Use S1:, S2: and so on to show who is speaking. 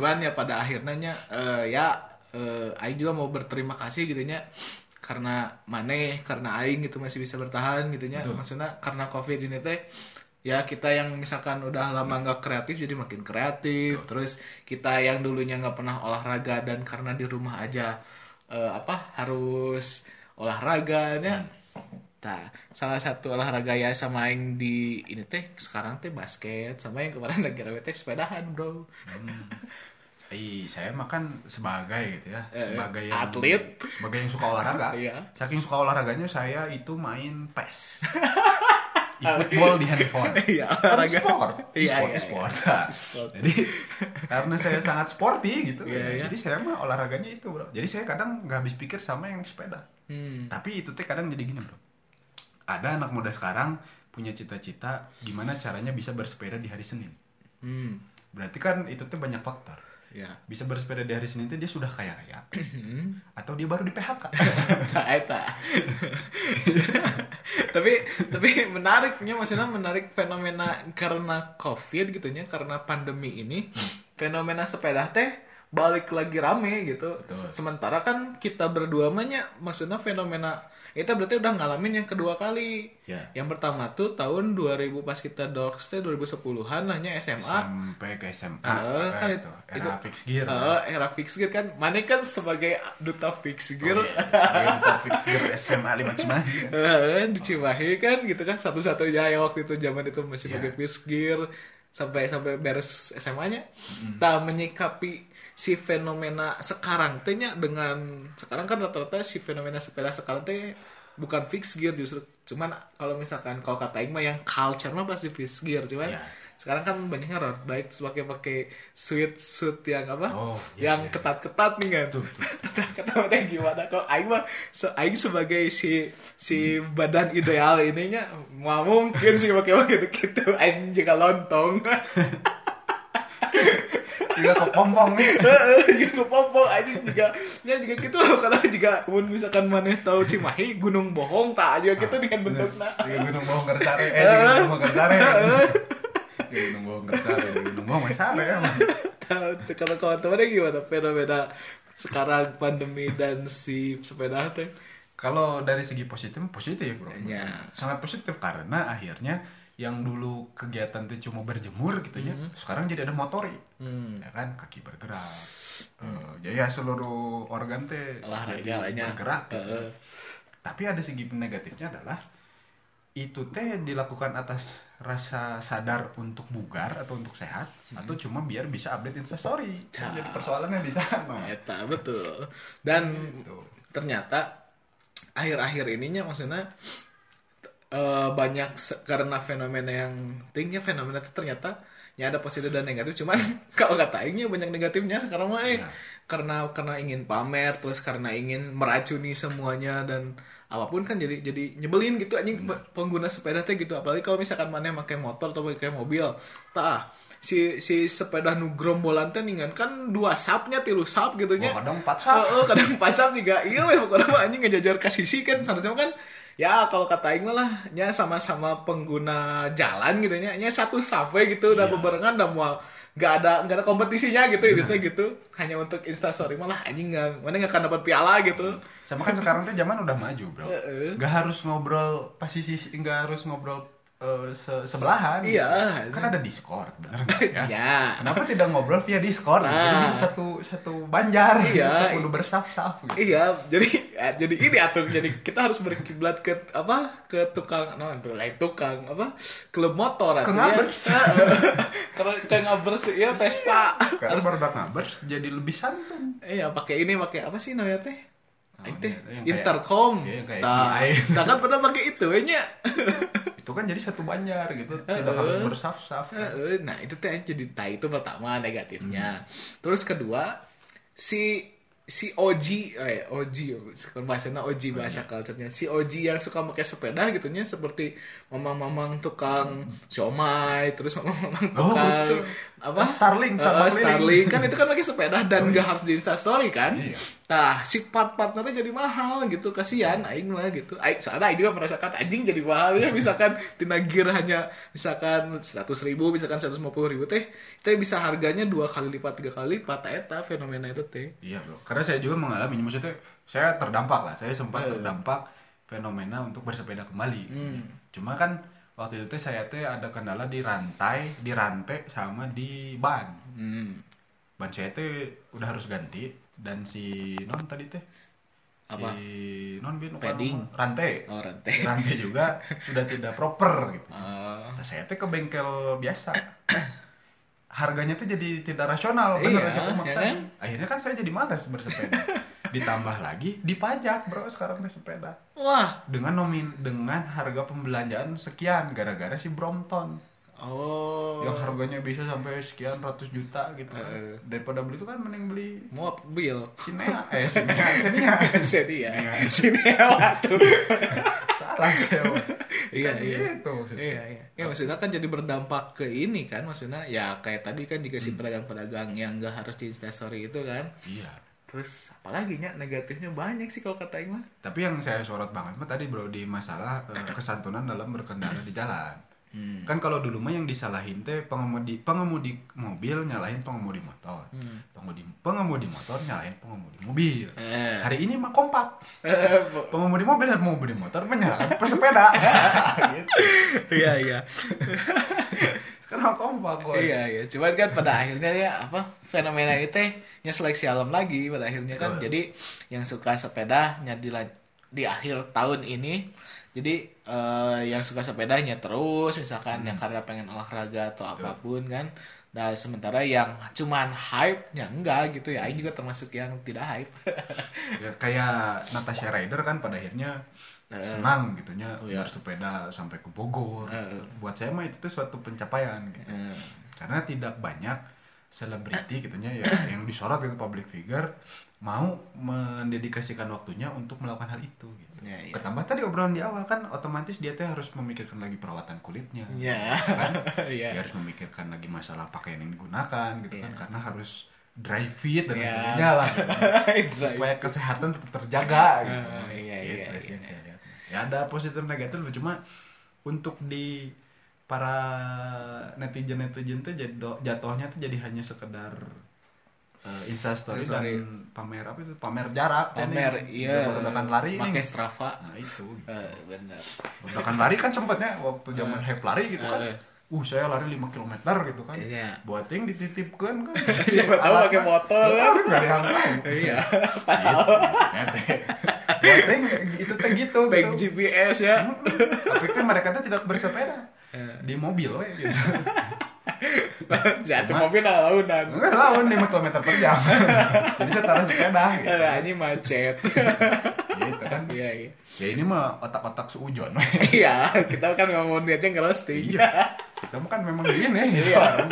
S1: cuman ya pada akhirnya eh, ya eh, Aing juga mau berterima kasih gitu nya. Karena maneh karena Aing gitu masih bisa bertahan gitu nya. Maksudnya karena covid ini teh ya kita yang misalkan udah lama nggak kreatif jadi makin kreatif. Terus kita yang dulunya nggak pernah olahraga dan karena di rumah aja eh, apa harus olahraganya Nah, salah satu olahraga ya sama yang di ini teh sekarang teh basket sama yang kemarin lagi rame teh sepedahan bro
S2: Ih, saya makan sebagai gitu ya,
S1: Eh,
S2: sebagai yang,
S1: atlet.
S2: sebagai yang suka olahraga.
S1: Iya.
S2: Saking suka olahraganya saya itu main PES. E-football di handphone.
S1: Iya,
S2: Kan
S1: olahraga.
S2: sport,
S1: Iya,
S2: sport,
S1: iya,
S2: sport.
S1: iya. Sport.
S2: Jadi karena saya sangat sporty gitu,
S1: Iya,
S2: ya,
S1: iya.
S2: jadi saya mah olahraganya itu bro. Jadi saya kadang nggak habis pikir sama yang sepeda.
S1: hmm.
S2: Tapi itu teh kadang jadi gini bro. Ada anak muda sekarang punya cita-cita gimana caranya bisa bersepeda di hari Senin.
S1: hmm.
S2: Berarti kan itu tuh banyak faktor.
S1: ya
S2: Bisa bersepeda di hari Senin itu dia sudah kaya raya
S1: Hmm.
S2: atau dia baru di PHK.
S1: Nah, eta. tapi tapi menariknya maksudnya menarik fenomena karena covid gitu nya karena pandemi ini fenomena sepeda teh balik lagi rame gitu
S2: Betul.
S1: sementara kan kita berdua mahnya maksudnya fenomena itu berarti udah ngalamin yang kedua kali
S2: Ya.
S1: yang pertama tuh tahun 2000 pas kita dorks teh 2010-an lahnya SMA
S2: Sampai ke SMA.
S1: Heeh, kan
S2: itu.
S1: itu-
S2: Era fix gear.
S1: Eh, era fix gear kan mana kan sebagai duta fix gear
S2: Oh, iya. Duta fix gear SMA 5 Cimahi. kan.
S1: Eh, di Cimahi kan gitu kan satu-satunya yang waktu itu zaman itu masih
S2: Iya.
S1: pakai fixed gear sampai sampai beres SMA-nya. Tak menyikapi si fenomena sekarang tehnya dengan sekarang kan rata-rata si fenomena sepeda sekarang teh bukan fixed gear justru. Cuman kalau misalkan kalau kata Aing mah yang culture mah pasti fixed gear. Cuman
S2: Iya.
S1: sekarang kan banyaknya road bike pakai pakai suit suit yang apa?
S2: Oh, iya,
S1: yang
S2: iya.
S1: ketat-ketat nih kan?
S2: Tuh, tuh.
S1: kata mana gimana. Kalau Aing mah se- Aing sebagai si si badan ideal ininya mau mungkin sih pakai pakai begitu. Aing juga lontong
S2: Juga kepompong nih.
S1: juga pompong Aing juga ya juga gitu loh karena juga mun misalkan mana tahu Cimahi Gunung Bohong tak aja gitu dengan bentuknya
S2: Iya Gunung Bohong Gersare. Eh, Gunung Bohong Gersare. Di Gunung Bohong Gersare. Di Gunung Bohong Gersare. emang.
S1: Tahu, kalau kawan-kawannya gimana fenomena sekarang pandemi dan si sepeda teh
S2: Kalau dari segi positif, positif bro.
S1: Ya.
S2: Sangat positif karena akhirnya yang dulu kegiatan itu cuma berjemur gitu ya, sekarang jadi ada motori.
S1: hmm.
S2: Ya kan, kaki bergerak. Eh, jadi ya seluruh organ teh
S1: olahraga
S2: jadi
S1: lainnya
S2: bergerak. gitu.
S1: Heeh.
S2: Tapi ada segi negatifnya adalah itu teh dilakukan atas rasa sadar untuk bugar atau untuk sehat atau cuma biar bisa update instastory. Jadi persoalannya di sana.
S1: Eta betul. Dan
S2: Gitu.
S1: ternyata akhir-akhir ininya maksudnya eh, banyak karena fenomena yang tingginya fenomena itu ternyata ya ada positif dan negatif. Cuman kalau kata Aingnya banyak negatifnya sekarang mah eh.
S2: Iya.
S1: karena karena ingin pamer terus karena ingin meracuni semuanya dan apa pun kan jadi jadi nyebelin gitu anjing pe- pengguna sepeda teh gitu. Apalagi kalau misalkan mana pakai motor atau pakai mobil. Tah si si sepeda nu grombolan teh ningan kan dua sapnya tilu sap gitu nya
S2: Wah, kadang empat sap.
S1: Oh, kadang pasap juga. Iya weh pokoknya anjing ngejajar ke sisi kan. Seharusnya kan ya kalau kata aing lah nya sama-sama pengguna jalan gitu nya. Nya satu we gitu udah
S2: Iya.
S1: bebarengan udah mau nggak ada nggak ada kompetisinya gitu gitu gitu. Hanya untuk instastory malah anjing nggak mana nggak akan dapat piala gitu.
S2: Sama kan sekarang tuh zaman udah maju, Bro. Nggak harus ngobrol pas sisi nggak harus ngobrol eh, se- sebelahan.
S1: Iya.
S2: Kan ada Discord, bener nggak ya?
S1: ya
S2: Kenapa tidak ngobrol via Discord? Jadi
S1: Nah.
S2: bisa satu satu banjar.
S1: Iya.
S2: Gitu, udah bersaf-saf. Gitu.
S1: Iya, jadi eh, jadi ini atur jadi kita harus berkiblat ke apa ke tukang no itu lain tukang apa klub motor
S2: Ke ngabers.
S1: Kalau ke ngabers ya Vespa.
S2: Karena baru ngabers jadi lebih santun.
S1: Iya, pakai ini pakai apa sih namanya teh?
S2: Oh,
S1: Aing teh
S2: iya, kayak-
S1: intercom.
S2: iya, yang kayak
S1: Tah,
S2: AI.
S1: tah kan pernah pakai itu
S2: kan jadi satu banjar gitu. Tidak
S1: Heeh.
S2: harus bersaf-saf. kan.
S1: Heeh, Nah, itu teh jadi nah itu pertama negatifnya.
S2: Hmm.
S1: Terus kedua si si OG, eh OG, bahasanya OG bahasa culture-nya. Si OG yang suka pakai sepeda gitunya seperti mamang-mamang tukang siomay, terus mamang-mamang
S2: Oh,
S1: tukang
S2: betul.
S1: apa?
S2: Starling,
S1: Eh,
S2: sama
S1: Starling. kan itu kan pakai sepeda dan nggak harus di Insta story kan?
S2: Iya.
S1: Nah, si part-part nanti jadi mahal gitu, kasihan aing mah gitu. Aing soalnya aing juga merasakan anjing jadi mahal ya misalkan tina gear hanya misalkan 100 ribu, misalkan 150 ribu teh, teh bisa harganya dua kali lipat, tiga kali lipat eta fenomena itu teh.
S2: Iya bro, karena saya juga mengalami, maksudnya saya terdampak lah, saya sempat
S1: Eh.
S2: terdampak fenomena untuk bersepeda kembali.
S1: Hmm.
S2: Cuma kan waktu itu teh saya teh ada kendala di rantai, di rantai sama di ban.
S1: Hmm.
S2: Ban saya teh udah harus ganti dan si non tadi teh
S1: Apa?
S2: si non bin
S1: Padding.
S2: rantai.
S1: Oh, rantai.
S2: Rantai juga sudah tidak proper gitu. Nah, saya teh ke bengkel biasa. Harganya tuh jadi tidak rasional, bener
S1: Iya,
S2: aja Komang
S1: ya kan?
S2: Akhirnya kan saya jadi malas bersepeda. Ditambah lagi dipajak, Bro, sekarang teh sepeda.
S1: Wah.
S2: Dengan nomin dengan harga pembelanjaan sekian gara-gara si Brompton.
S1: Oh.
S2: Yang harganya bisa sampai sekian ratus juta gitu. kan.
S1: Eh.
S2: Daripada beli itu kan mending beli
S1: mobil.
S2: Sinea, eh Sinea, Sinea.
S1: Sini ya. Sini ya waktu.
S2: Salah. Bang.
S1: Iya,
S2: Kan
S1: iya.
S2: Gitu maksudnya.
S1: Iya, iya. Ya maksudnya kan jadi berdampak ke ini kan, maksudnya ya kayak tadi kan
S2: Hmm.
S1: si pedagang-pedagang yang nggak harus di instastory itu kan.
S2: Iya.
S1: Terus apalagi nya negatifnya banyak sih kalau kata mah.
S2: Tapi yang saya sorot banget mah tadi bro di masalah eh, kesantunan dalam berkendara di jalan.
S1: Hmm.
S2: Kan kalau dulu mah yang disalahin teh pengemudi pengemudi mobil nyalahin pengemudi motor.
S1: Hmm.
S2: Pengemudi pengemudi motor nyalahin pengemudi mobil.
S1: Eh.
S2: Hari ini mah kompak. Pengemudi mobil dan pengemudi motor menyalakan pesepeda. gitu.
S1: Iya, iya.
S2: Sekarang kompak kok.
S1: Iya, iya. Cuman kan pada akhirnya ya apa fenomena itu teh nya seleksi alam lagi pada akhirnya kan. Jadi yang suka sepeda nya di, di akhir tahun ini jadi eh, yang suka sepedanya terus misalkan yang karena pengen olahraga atau
S2: Hmm. Betul.
S1: apa pun kan. Nah, sementara yang cuman hype nya enggak gitu ya. Aing juga termasuk yang tidak hype.
S2: Ya, kayak Natasha Rider kan pada akhirnya
S1: Eh.
S2: senang gitunya
S1: Oh, iya.
S2: bersepeda sampai ke Bogor.
S1: Eh.
S2: Buat saya mah itu tuh suatu pencapaian gitu.
S1: Eh,
S2: karena tidak banyak selebriti gitunya ya yang disorot itu public figure mau mendedikasikan waktunya untuk melakukan hal itu gitu.
S1: Ya, ya.
S2: Ketambah tadi obrolan di awal kan otomatis dia teh harus memikirkan lagi perawatan kulitnya.
S1: Ya.
S2: Kan?
S1: Iya.
S2: Dia harus memikirkan lagi masalah pakaian yang digunakan gitu kan
S1: Iya.
S2: karena harus dry fit dan
S1: Iya.
S2: sebagainya lah. gitu.
S1: Exactly.
S2: Supaya kesehatan tetap terjaga gitu.
S1: Ah, iya,
S2: Gitu
S1: iya,
S2: sih yang
S1: iya.
S2: lihat. Ya ada positif negatif cuma untuk di para netizen netizen tuh jatuh, jatuhnya tuh jadi hanya sekedar uh, instastory
S1: Instastory.
S2: dan pamer apa itu pamer jarak kan
S1: Pamer,
S2: nih.
S1: iya.
S2: Ledakan lari
S1: Pakai Strava.
S2: nah itu
S1: Eh, benar.
S2: ledakan lari kan sempatnya waktu zaman
S1: Eh.
S2: hype lari gitu kan
S1: Eh.
S2: uh saya lari 5 km gitu kan
S1: Iya.
S2: buat yang dititipkan kan
S1: Siapa tahu pakai motor kan.
S2: nggak dihantam
S1: Iya.
S2: buat yang itu teh gitu
S1: Back
S2: gitu.
S1: GPS ya.
S2: tapi kan mereka tuh tidak bersepeda di mobil we, gitu
S1: Jatuh
S2: Cuma-
S1: mobil launan.
S2: Enggak lawan 5 km per jam. Jadi saya taruh sepeda gitu.
S1: Eh, Ini macet.
S2: Gitu kan.
S1: Iya, iya.
S2: Ya ini mah otak-otak seujon.
S1: Iya, kita kan ngomongin aja ngerosting.
S2: iya. Kita mah kan memang gini gitu.
S1: Iya.